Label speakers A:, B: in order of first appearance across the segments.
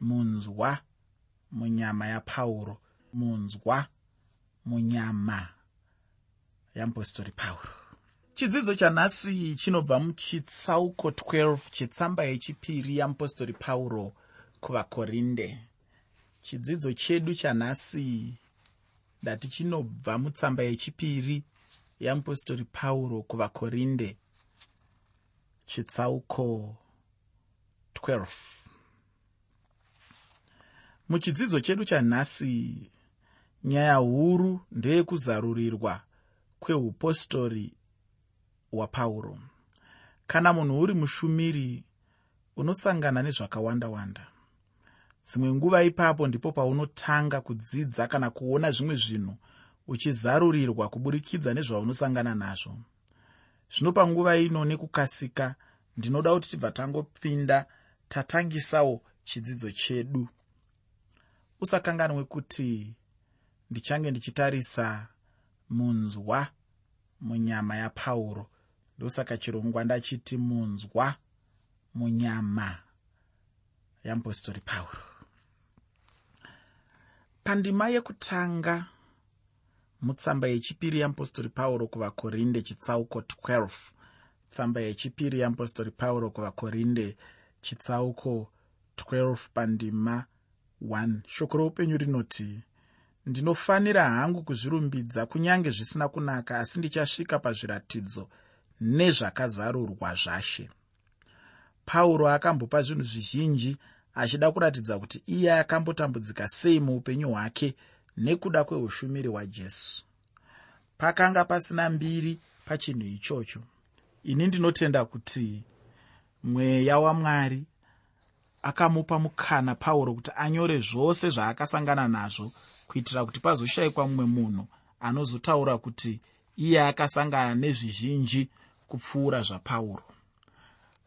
A: munzwa munyama yapauro munzwa munyama yeapostori pauro chidzidzo chanhasi chinobva muchitsauko 12 chetsamba yechipiri yeapostori pauro kuvakorinde. Chidzidzo chedu chanhasi ndati chinobva mutsamba yechipiri yeapostori pauro kuvakorinde. Chitsauko 12 muchidzidzo chedu chanhasi nyaya huru ndeyekuzarurirwa kweupostori hwapauro. Kana munhu uri mushumiri unosangana nezvakawanda wanda dzimwe nguva ipapo ndipo paunotanga kudzidza kana kuona zvimwe zvinhu uchizarurirwa kuburikidza nezvaunosangana nazvo. Zvino panguva ino nekukasika ndinoda kuti tibva tangopinda tatangisawo chidzidzo chedu usakanganwe kuti ndichange ndichitarisa munzwa munyama yapauro ndosaka chirongwa ndachiti munzwa munyama yeapostori pauro pandima yekutanga mutsamba yechipiri yeapostori pauro kuvakorinde chitsauko 12 tsamba yechipiri yeapostori pauro kuvakorinde chitsauko 12 pandima 1 shoko roupenyu rinoti ndinofanira hangu kuzvirumbidza kunyange zvisina kunaka asi ndichasvika pazviratidzo nezvakazarurwa zvashe. Pauro akambopa zvinhu zvizhinji achida kuratidza kuti iye akambotambudzika sei muupenyu hwake nekuda kweushumiri hwajesu. Pakanga pasina mbiri pachinhu ichocho. Ini ndinotenda kuti mweya wamwari akamupa mukana pauro kuti anyore zvose zvaakasangana nazvo kuitira kuti pazoshayikwa mumwe munhu anozotaura kuti iye akasangana nezvizhinji kupfuura zvapauro.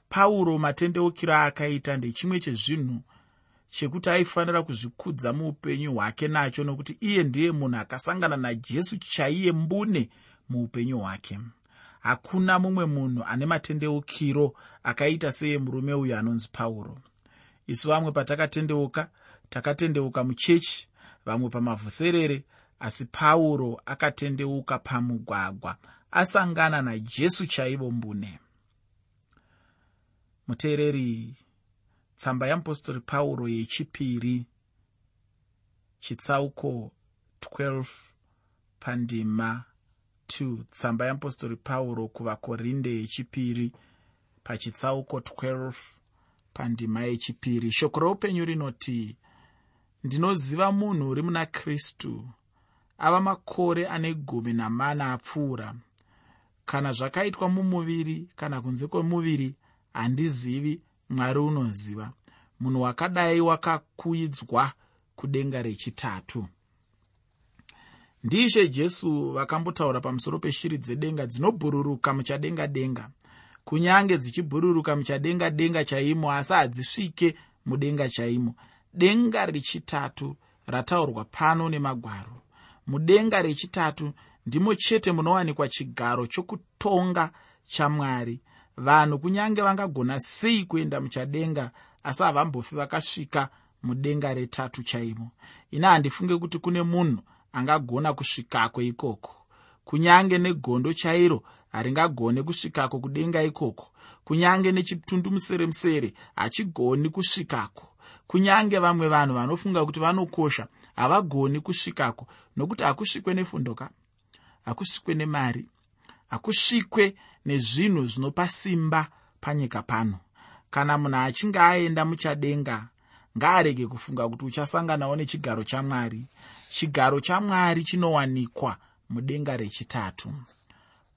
A: Pauro matendeukiro aakaita ndechimwe chezvinhu chekuti aifanira kuzvikudza muupenyu hwake nacho nokuti iye ndiye munhu akasangana najesu chaiye mbune muupenyu hwake. Hakuna mumwe munhu ane matendeukiro akaita seemurume uyu anonzi pauro isu vamwe patakatendeuka takatendeuka muchechi vamwe pamavhuserere asi pauro akatendeuka pamugwagwa asangana najesu chaivo mbune. Muteereri tsamba yeapostori pauro yechipiri chitsauko 12 pandima 2 tsamba yeapostori pauro kuvakorinde yechipiri pachitsauko 12 pandima yechipiri. Shoko roupenyu rinoti ndinoziva munhu uri muna kristu ava makore ane gumi namana apfuura. Kana zvakaitwa mumuviri kana kunze kwemuviri handizivi mwari unoziva munhu wakadai wakakuidzwa kudenga rechitatu. Ndiishe jesu vakambotaura pamusoro peshiri dzedenga dzinobhururuka muchadenga denga kunyange dzichibhururuka muchadenga denga chaimo asi hadzisvike mudenga chaimo. Denga rechitatu rataurwa pano nemagwaro. Mudenga rechitatu ndimo chete munowanikwa chigaro chokutonga chamwari. Vanhu kunyange vangagona sei kuenda muchadenga asi havambofi vakasvika mudenga retatu chaimo. Ina handifunge kuti kune munhu angagona kusvikako ikoko. Kunyange negondo chairo haringagone kusvikako kudenga ikoko. Kunyange nechitundumuseremusere hachigoni kusvikako. Kunyange vamwe vanhu vanofunga kuti vanokosha havagoni kusvikako. Nokuti hakusvikwe nefundoka hakusvikwe nemari. Hakusvikwe nezvinhu zvinopa simba panyika pano. Kana munhu achinge aenda muchadenga ngaarege kufunga kuti uchasanganawo nechigaro chamwari chigaro chamwari chinowanikwa mudenga rechitatu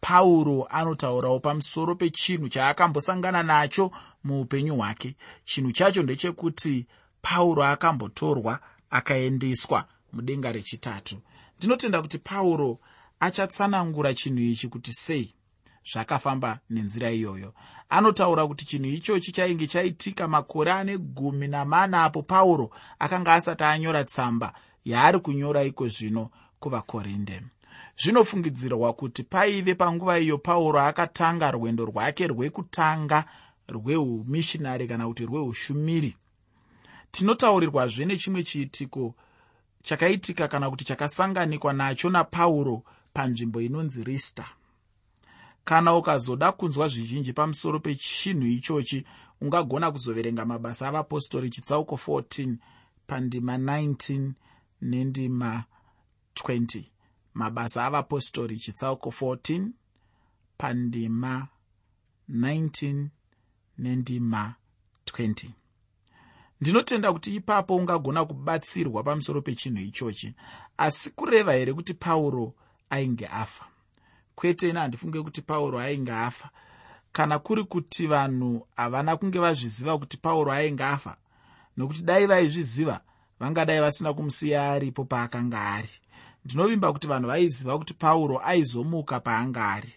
A: pauro anotaurawo pamusoro pechinhu chaakambosangana nacho muupenyu hwake. Chinhu chacho ndechekuti pauro akambotorwa akaendeswa mudenga rechitatu. Ndinotenda kuti pauro achatsanangura chinhu ichi kuti sei zvakafamba nenzira iyoyo. Anotaura kuti chinhu ichochi chainge chaitika makore ane gumi namana apo pauro akanga asati anyora tsamba yaari kunyora iko zvino kuvakorinde zvinofungidzirwa kuti paive panguva iyo pauro akatanga rwendo rwake rwekutanga rweumishinari kana kuti rweushumiri. Tinotaurirwazve nechimwe chiitiko chakaitika kana kuti chakasanganikwa nacho napauro panzvimbo inonzi rista kana ukazoda kunzwa zvizhinji pamusoro pechinhu ichochi ungagona kuzoverenga mabasa avapostori chitsauko 14 pandima 19 nendima 20 mabasa avapostori chitsauko 14 pandima 19 nendima 20 ndinotenda kuti ipapo ungagona kubatsirwa pamusoro pechinhu ichochi asi kureva here kuti pauro ainge afa? Kwete ina handifunge kuti pauro ainge afa. Kana kuri kuti vanhu havana kunge vazviziva kuti pauro ainge afa? Nokuti dai vaizviziva vangadai vasina kumusiya aripo paakanga ari ndinovimba kuti vanhu vaiziva kuti pauro aizomuka paanga ari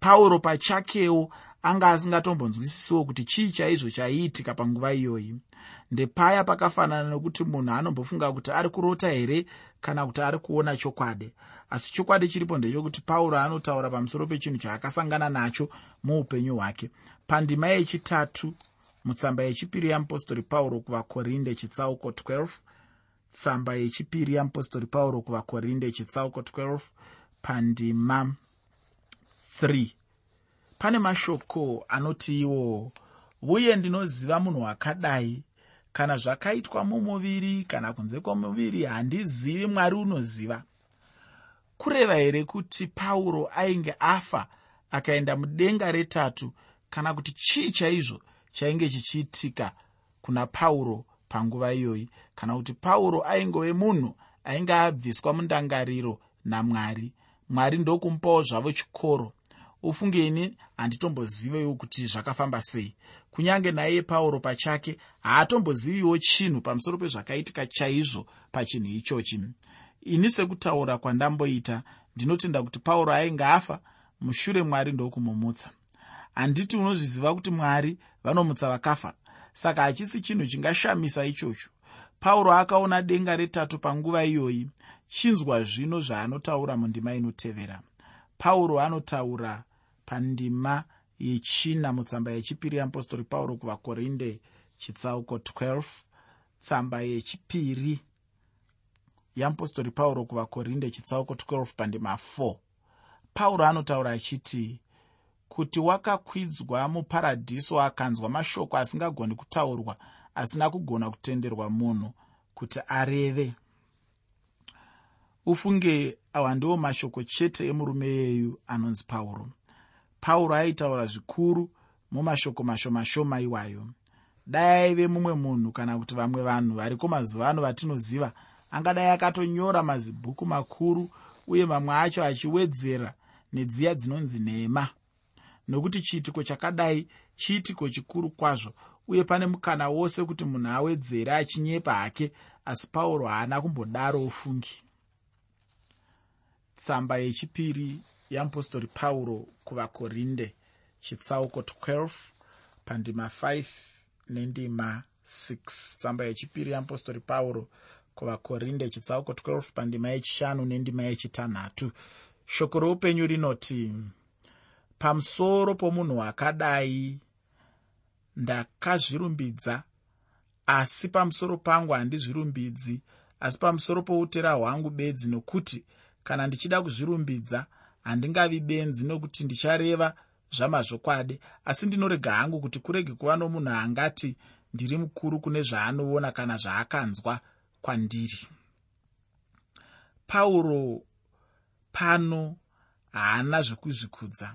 A: pauro pachakewo anga asingatombonzwisisiwo kuti chii chaizvo chaiitika panguva iyoyi. Ndepaya pakafanana nokuti munhu anombofunga kuti ari kurota here kana kuti ari kuona chokwadi. Asi chokwadi chiripo ndechokuti pauro anotaura pamusoro pechinhu chaakasangana nacho muupenyu hwake. Pandima yechitatu mutsamba yechipiri yamupostori pauro kuvakorinde chitsauko 12 tsamba yechipiri yamupostori pauro kuvakorinde chitsauko 12 pandima 3 pane mashoko anoti iwo uye ndinoziva munhu wakadai kana zvakaitwa mumuviri kana kunze kwomuviri handizivi mwari unoziva. Kureva here kuti pauro ainge afa akaenda mudenga retatu kana kuti chii chaizvo chainge chichiitika kuna pauro panguva iyoyi kana kuti pauro aingove munhu ainge abviswa mundangariro namwari. Mwari ndokumupawo zvavo chikoro. Ufungeni handitomboziviwo kuti zvakafamba sei. Kunyange naiye pauro pachake haatomboziviwo chinhu pamusoro pezvakaitika chaizvo pachinhu ichochi. Ini sekutaura kwandamboita ndinotenda kuti pauro ainge afa mushure mwari ndokumumutsa. Handiti unozviziva kuti mwari vanomutsa vakafa saka hachisi chinhu chingashamisa ichocho. Pauro akaona denga retatu panguva iyoyi chinzwa zvino zvaanotaura mundima inotevera. Pauro anotaura pandima yechina mutsamba yechipiri yeapostori pauro kuvakorinde chitsauko 12 tsamba yechipiri yeapostori pauro kuvakorinde chitsauko 12 pandima 4 pauro anotaura achiti kuti wakakwidzwa muparadhiso akanzwa mashoko asingagoni kutaurwa asina kugona kutenderwa munhu kuti areve. Ufunge awa ndiwo mashoko chete emurume yeyu anonzi pauro. Pauro aitaura zvikuru mumashoko mashomashoma iwayo. Dai aive mumwe munhu kana kuti vamwe vanhu variko mazuva ano vatinoziva angadai akatonyora mazibhuku makuru uye mamwe acho achiwedzera nedziya dzinonzi nhema nokuti chiitiko chakadai chiitiko chikuru kwazvo uye pane mukana wose kuti munhu awedzere achinyepa hake asi pauro haana kumbodaro ufungi. Tsamba yechipiri yeapostori pauro kuvakorinde chitsauko 12 pandima 5 nendima 6 tsamba yechipiri yeapostori pauro kuvakorinde chitsauko 12 pandima yechishanu nendima yechitanhatu. Shoko roupenyu rinoti pamusoro pomunhu akadai ndakazvirumbidza asi pamusoro pangu handizvirumbidzi asi pamusoro poutera hwangu bedzi nokuti kana ndichida kuzvirumbidza handingavi benzi nokuti ndichareva zvamazvokwadi. Asi ndinorega hangu kuti kurege kuva nomunhu angati ndiri mukuru kune zvaanoona kana zvaakanzwa kwandiri. Pauro pano haana zvekuzvikudza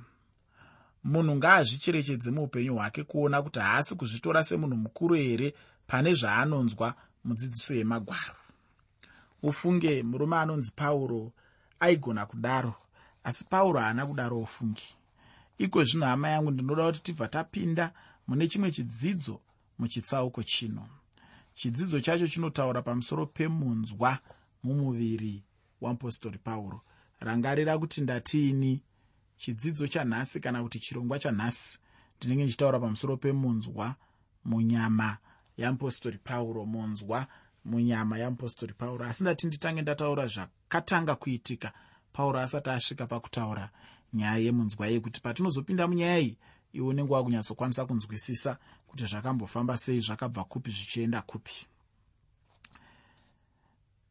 A: munhu ngaazvicherechedze muupenyu hwake kuona kuti haasi kuzvitora semunhu mukuru here pane zvaanonzwa mudzidziso yemagwaro. Ufunge murume anonzi pauro aigona kudaro asi pauro haana kudaro ufungi. Iko zvino hama yangu ndinoda kuti tibva tapinda mune chimwe chidzidzo muchitsauko chino. Chidzidzo chacho chinotaura pamusoro pemunzwa mumuviri wamupostori pauro. Rangarira kuti ndatiini chidzidzo chanhasi kana kuti chirongwa chanhasi ndinenge ndichitaura pamusoro pemunzwa munyama yamupostori pauro munzwa munyama yamupostori pauro. Asi ndati nditange ndataura zvakatanga kuitika pauro asati asvika pakutaura nyaya yemunzwa iyi kuti patinozopinda munyaya iyi iwe unenge wakunyatsokwanisa kunzwisisa kuti zvakambofamba sei zvakabva kupi zvichienda kupi.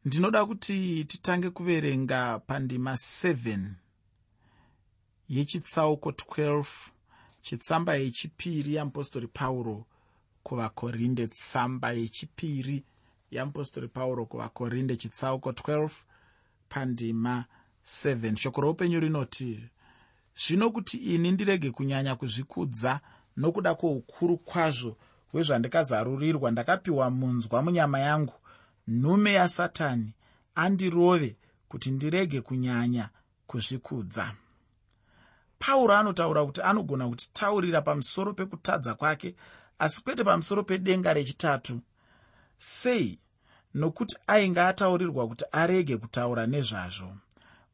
A: Ndinoda kuti titange kuverenga pandima 7 yechitsauko 12 chitsamba yechipiri yamupostori pauro kuvakorinde tsamba yechipiri yamupostori pauro kuvakorinde chitsauko 12 pandima 7 shoko roupenyu rinoti zvino kuti ini ndirege kunyanya kuzvikudza nokuda kwoukuru kwazvo hwezvandikazarurirwa ndakapiwa munzwa munyama yangu. Nhume yasatani andirove kuti ndirege kunyanya kuzvikudza pauro anotaura kuti anogona kutitaurira pamusoro pekutadza kwake asi kwete pamusoro pedenga rechitatu. Sei? Nokuti ainge ataurirwa kuti arege kutaura nezvazvo.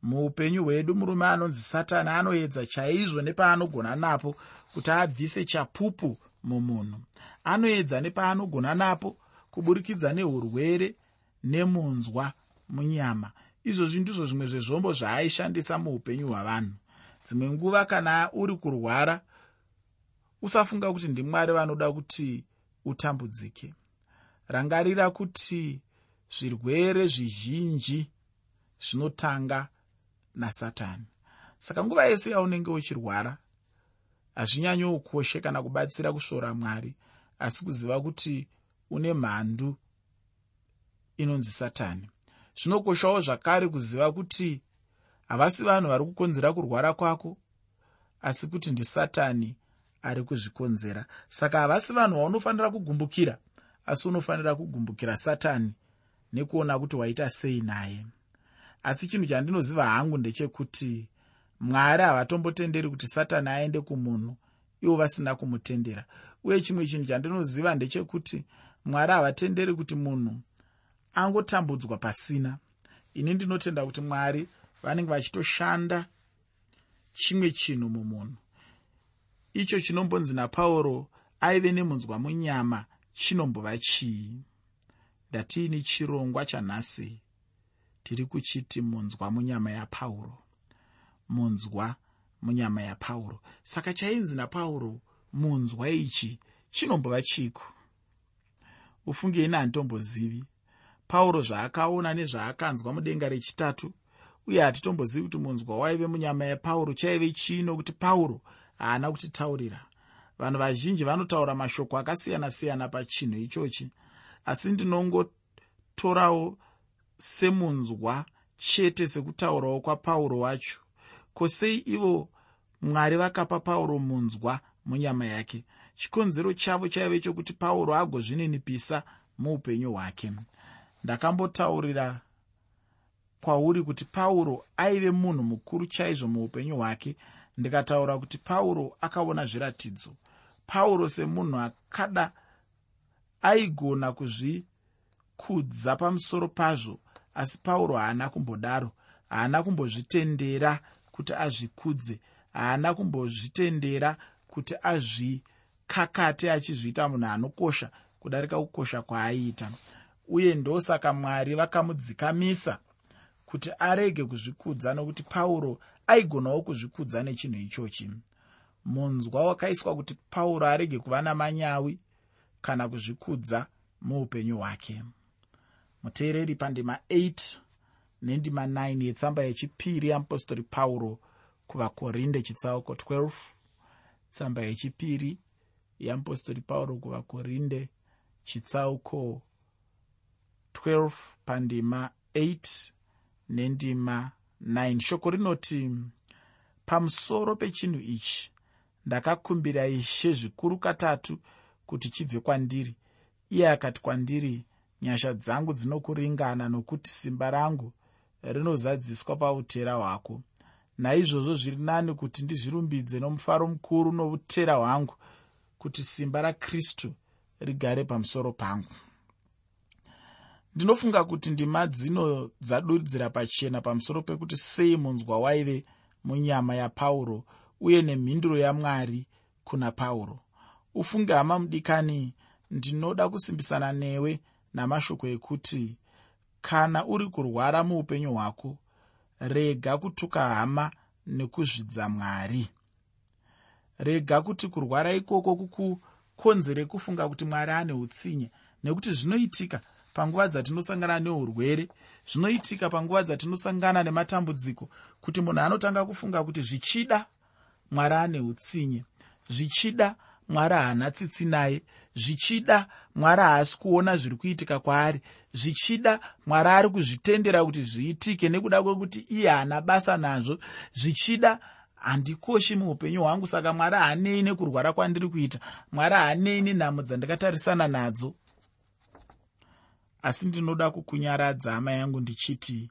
A: Muupenyu hwedu murume anonzi satani anoedza chaizvo nepaanogona napo kuti abvise chapupu mumunhu. Anoedza nepaanogona napo kuburikidza neurwere nemunzwa munyama. Izvozvi ndizvo zvimwe zvezvombo zvaaishandisa muupenyu hwavanhu dzimwe nguva kana uri kurwara usafunga kuti ndimwari vanoda kuti utambudzike. Rangarira kuti zvirwere zvizhinji zvinotanga nasatani. Saka nguva yese yaunenge uchirwara hazvinyanyokoshe kana kubatsira kusvora mwari asi kuziva kuti une mhandu inonzi satani. Zvinokoshawo zvakare kuziva kuti havasi vanhu vari kukonzera kurwara kwako asi kuti ndisatani ari kuzvikonzera. Saka havasi vanhu vaunofanira kugumbukira asi unofanira kugumbukira satani nekuona kuti waita sei naye. Asi chinhu chandinoziva hangu ndechekuti mwari havatombotenderi kuti satani aende kumunhu ivo vasina kumutendera. Uye chimwe chinhu chandinoziva ndechekuti mwari havatenderi kuti munhu angotambudzwa pasina. Ini ndinotenda kuti mwari vanenge vachitoshanda chimwe chinhu mumunhu. Icho chinombonzi napauro aive nemunzwa munyama chinombova chii? Ndatiini chirongwa chanhasi? Tiri kuchiti munzwa munyama yapauro. Munzwa munyama yapauro. Saka chainzi napauro munzwa ichi chinombova chiko ufungei nehanditombozivi pauro zvaakaona nezvaakanzwa mudenga rechitatu uye hatitombozivi kuti munzwa waive munyama yapauro chaive chii nokuti pauro haana kutitaurira. Vanhu vazhinji vanotaura mashoko akasiyana-siyana pachinhu ichochi asi ndinongotorawo semunzwa chete sekutaurawo kwapauro wacho. Kwosei ivo mwari vakapa pauro munzwa munyama yake? Chikonzero chavo chaive chokuti pauro agozvininipisa muupenyu hwake. Ndakambotaurira kwauri kuti pauro aive munhu mukuru chaizvo muupenyu hwake ndikataura kuti pauro akaona zviratidzo. Pauro semunhu akada aigona kuzvikudza pamusoro pazvo asi pauro haana kumbodaro haana kumbozvitendera kuti azvikudze haana kumbozvitendera kuti azvikakate achizviita munhu anokosha kudarika kukosha kwaaiita. Uye ndosaka mwari vakamudzikamisa kuti arege kuzvikudza nokuti pauro aigonawo kuzvikudza nechinhu ichochi. Munzwa wakaiswa kuti pauro arege kuva namanyawi kana kuzvikudza muupenyu hwake. Muteereri pandima 8 nendima 9 yetsamba yechipiri yamupostori pauro kuvakorinde chitsauko 12 tsamba yechipiri yamupostori pauro kuvakorinde chitsauko 12 pandima 8 nendima 9 shoko rinoti pamusoro pechinhu ichi ndakakumbira ishe zvikuru katatu kuti chibve kwandiri. Iye akati kwandiri nyasha dzangu dzinokuringana nokuti simba rangu rinozadziswa pautera hwako. Naizvozvo zviri nani kuti ndizvirumbidze nomufaro mukuru noutera hwangu kuti simba rakristu rigare pamusoro pangu ndinofunga kuti ndima dzino dzaduridzira pachena pamusoro pekuti sei munzwa waive munyama yapauro uye nemhinduro yamwari kuna pauro. Ufunge hama mudikani ndinoda kusimbisana newe namashoko ekuti kana uri kurwara muupenyu hwako rega kutuka hama nekuzvidza mwari. Rega kuti kurwara ikoko kukukonzere kufunga kuti mwari ane utsinye nekuti zvinoitika panguva dzatinosangana neurwere. Zvinoitika panguva dzatinosangana nematambudziko kuti munhu anotanga kufunga kuti zvichida mwari ane utsinye. Zvichida mwari haana tsitsi naye. Zvichida mwari haasi kuona zviri kuitika kwaari. Zvichida mwari ari kuzvitendera kuti zviitike nekuda kwekuti iye haana basa nazvo. Zvichida handikoshi muupenyu hwangu saka mwari haanei nekurwara kwandiri kuita. Mwari haanei nenhamo dzandikatarisana nadzo asi ndinoda kukunyaradza hama yangu ndichiti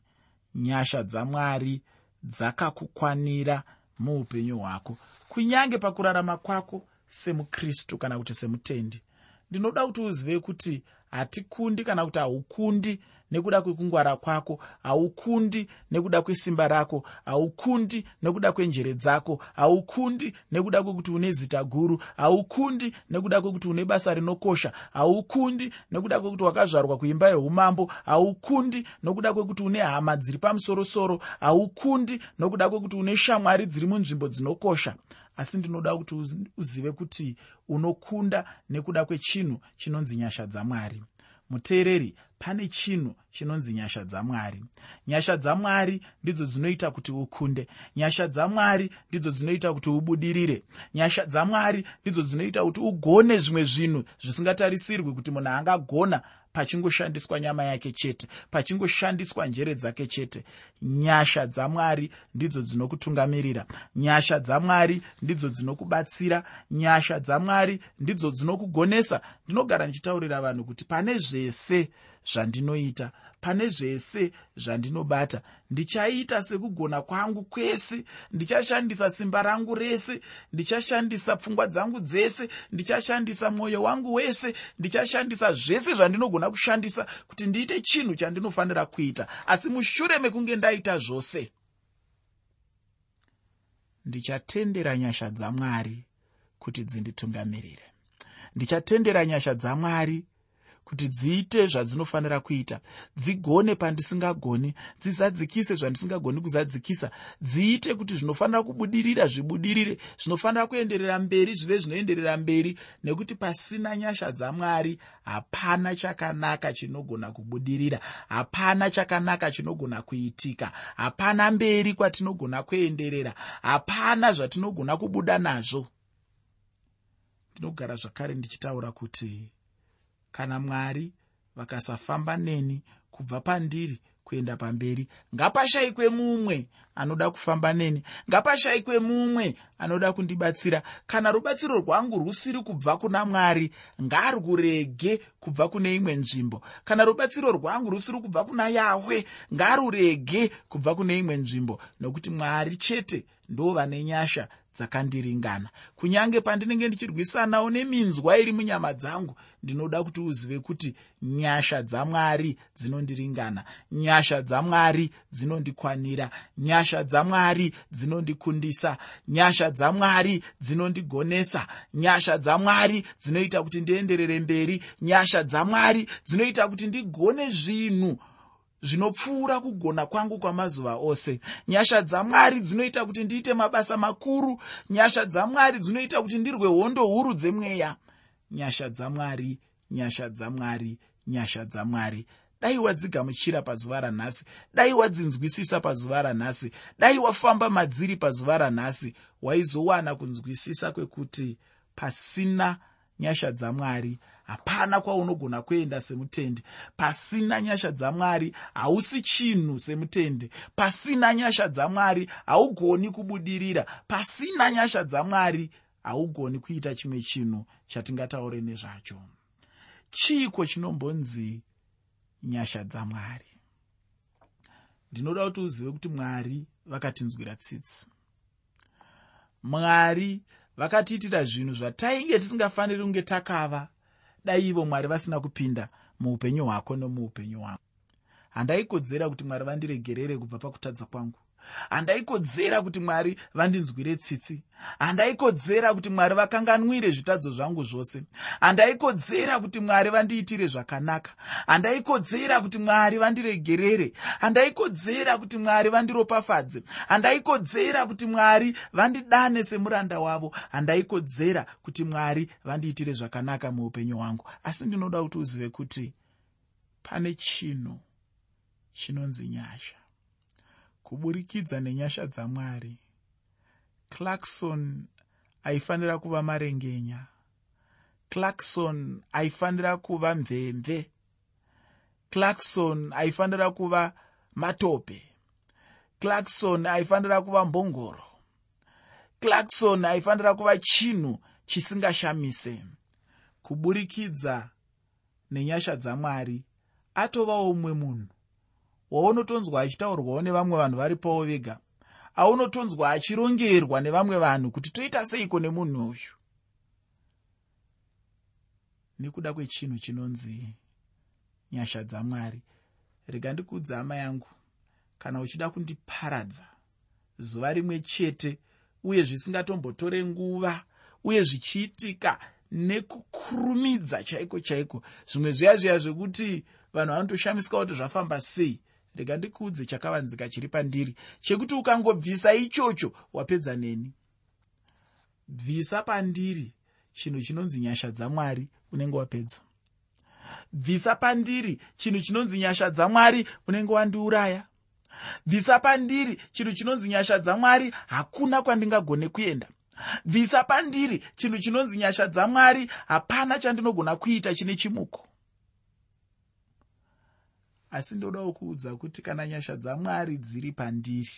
A: nyasha dzamwari dzakakukwanira muupenyu hwako. Kunyange pakurarama kwako semukristu kana kuti semutendi ndinoda kuti uzive kuti hatikundi kana kuti haukundi nekuda kwekungwara kwako haukundi nekuda kwesimba rako haukundi nekuda kwenjere dzako haukundi nekuda kwekuti une zita guru haukundi nekuda kwekuti une basa rinokosha haukundi nekuda kwekuti wakazvarwa kuimba yeumambo haukundi nokuda kwekuti une hama dziri pamusorosoro haukundi nokuda kwekuti une shamwari dziri munzvimbo dzinokosha. Asi ndinoda kuti uzive kuti unokunda nekuda kwechinhu chinonzi nyasha dzamwari muteereri pane chinhu chinonzi nyasha dzamwari. Nyasha dzamwari ndidzo dzinoita kuti ukunde. Nyasha dzamwari ndidzo dzinoita kuti ubudirire. Nyasha dzamwari ndidzo dzinoita kuti ugone zvimwe zvinhu zvisingatarisirwi kuti munhu angagona pachingoshandiswa nyama yake chete pachingoshandiswa njere dzake chete. Nyasha dzamwari ndidzo dzinokutungamirira. Nyasha dzamwari ndidzo dzinokubatsira. Nyasha dzamwari ndidzo dzinokugonesa. Ndinogara ndichitaurira vanhu kuti pane zvese zvandinoita. Pane zvese zvandinobata. Ndichaita sekugona kwangu kwese. Ndichashandisa simba rangu rese. Ndichashandisa pfungwa dzangu dzese. Ndichashandisa mwoyo wangu wese. Ndichashandisa zvese zvandinogona kushandisa kuti ndiite chinhu chandinofanira kuita. Asi mushure mekunge ndaita zvose ndichatendera nyasha dzamwari kuti dzinditungamirire ndichatendera nyasha dzamwari kuti dziite zvadzinofanira kuita. Dzigone pandisingagoni dzizadzikise zvandisingagoni kuzadzikisa. Dziite kuti zvinofanira kubudirira zvibudirire zvinofanira kuenderera mberi zvive zvinoenderera mberi nekuti pasina nyasha dzamwari hapana chakanaka chinogona kubudirira. Hapana chakanaka chinogona kuitika. Hapana mberi kwatinogona kuenderera. Hapana zvatinogona kubuda nazvo. Ndinogara zvakare ndichitaura kuti kana mwari vakasafamba neni kubva pandiri kuenda pamberi. Ngapashayikwe mumwe anoda kufamba neni. Ngapashayikwe mumwe anoda kundibatsira. Kana rubatsiro rwangu rusiri kubva kuna mwari ngarurege kubva kune imwe nzvimbo. Kana rubatsiro rwangu rusiri kubva kuna yahwe ngarurege kubva kune imwe nzvimbo. Nokuti mwari chete ndo vane nyasha dzakandiringana. Kunyange pandinenge ndichirwisanawo neminzwa iri munyama dzangu ndinoda kuti uzive kuti nyasha dzamwari dzinondiringana nyasha dzamwari dzinondikwanira nyasha dzamwari dzinondikundisa nyasha dzamwari dzinondigonesa nyasha dzamwari dzinoita kuti ndienderere mberi nyasha dzamwari dzinoita kuti ndigone zvinhu zvinopfuura kugona kwangu kwamazuva ose. Nyasha dzamwari dzinoita kuti ndiite mabasa makuru. Nyasha dzamwari dzinoita kuti ndirwe hondo huru dzemweya. Nyasha dzamwari nyasha dzamwari nyasha dzamwari. Dai wadzigamuchira pazuva ranhasi. Dai wadzinzwisisa pazuva ranhasi. Dai wafamba madziri pazuva ranhasi. Waizowana kunzwisisa kwekuti pasina nyasha dzamwari hapana kwaunogona kuenda semutendi. Pasina nyasha dzamwari hausi chinhu semutendi. Pasina nyasha dzamwari haugoni kubudirira. Pasina nyasha dzamwari haugoni kuita chimwe chinhu chatingataure nezvacho. Chiiko chinombonzi nyasha dzamwari? Ndinoda kuti uzive kuti mwari vakatinzwira tsitsi. Mwari vakatiitira zvinhu zvatainge tisingafaniri kunge takava dai ivo mwari vasina kupinda muupenyu hwako nomuupenyu hwangu. Handaikodzera kuti mwari vandiregerere kubva pakutadza kwangu handaikodzera kuti mwari vandinzwire tsitsi. Handaikodzera kuti mwari vakanganwire zvitadzo zvangu zvose. Handaikodzera kuti mwari vandiitire zvakanaka. Handaikodzera kuti mwari vandiregerere. Handaikodzera kuti mwari vandiropafadze. Handaikodzera kuti mwari vandidane semuranda wavo. Handaikodzera kuti mwari vandiitire zvakanaka muupenyu hwangu. Asi ndinoda kuti uzive kuti pane chinhu chinonzi nyasha kuburikidza nenyasha dzamwari. Clarkson aifanira kuva marengenya. Clarkson aifanira kuva mvemve. Clarkson aifanira kuva matope. Clarkson aifanira kuva mbongoro. Clarkson aifanira kuva chinhu chisingashamise. Kuburikidza nenyasha dzamwari atovawo mumwe munhu waunotonzwa achitaurwawo nevamwe vanhu varipowo vega aunotonzwa achirongerwa nevamwe vanhu kuti toita seiko nemunhu uyu? Nekuda kwechinhu chinonzi nyasha dzamwari rega ndikuudza hama yangu. Kana uchida kundiparadza zuva rimwe chete uye zvisingatombotore nguva uye zvichiitika nekukurumidza chaiko chaiko zvimwe zviya zviya zvekuti vanhu vanotoshamisika kuti zvafamba sei rega ndikuudze chakavanzika chiri pandiri. Chekuti ukangobvisa ichocho wapedza neni. Bvisa pandiri chinhu chinonzi nyasha dzamwari unenge wapedza. Bvisa pandiri chinhu chinonzi nyasha dzamwari unenge wandiuraya. Bvisa pandiri chinhu chinonzi nyasha dzamwari hakuna kwandingagone kuenda. Bvisa pandiri chinhu chinonzi nyasha dzamwari hapana chandinogona kuita chine chimuko asi ndodawo kuudza kuti kana nyasha dzamwari dziri pandiri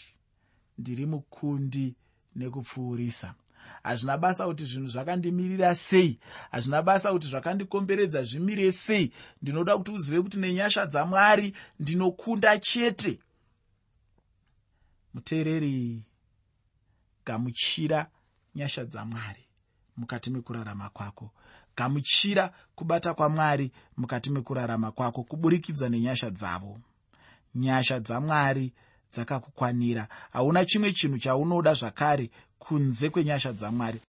A: ndiri mukundi nekupfuurisa. Hazvina basa kuti zvinhu zvakandimirira sei? Hazvina basa kuti zvakandikomberedza zvimire sei? Ndinoda kuti uzive kuti nenyasha dzamwari ndinokunda chete. Muteereri gamuchira nyasha dzamwari mukati mekurarama kwako gamuchira kubata kwamwari mukati mekurarama kwako kuburikidza nenyasha dzavo. Nyasha dzamwari dzakakukwanira. Hauna chimwe chinhu chaunoda zvakare kunze kwenyasha dzamwari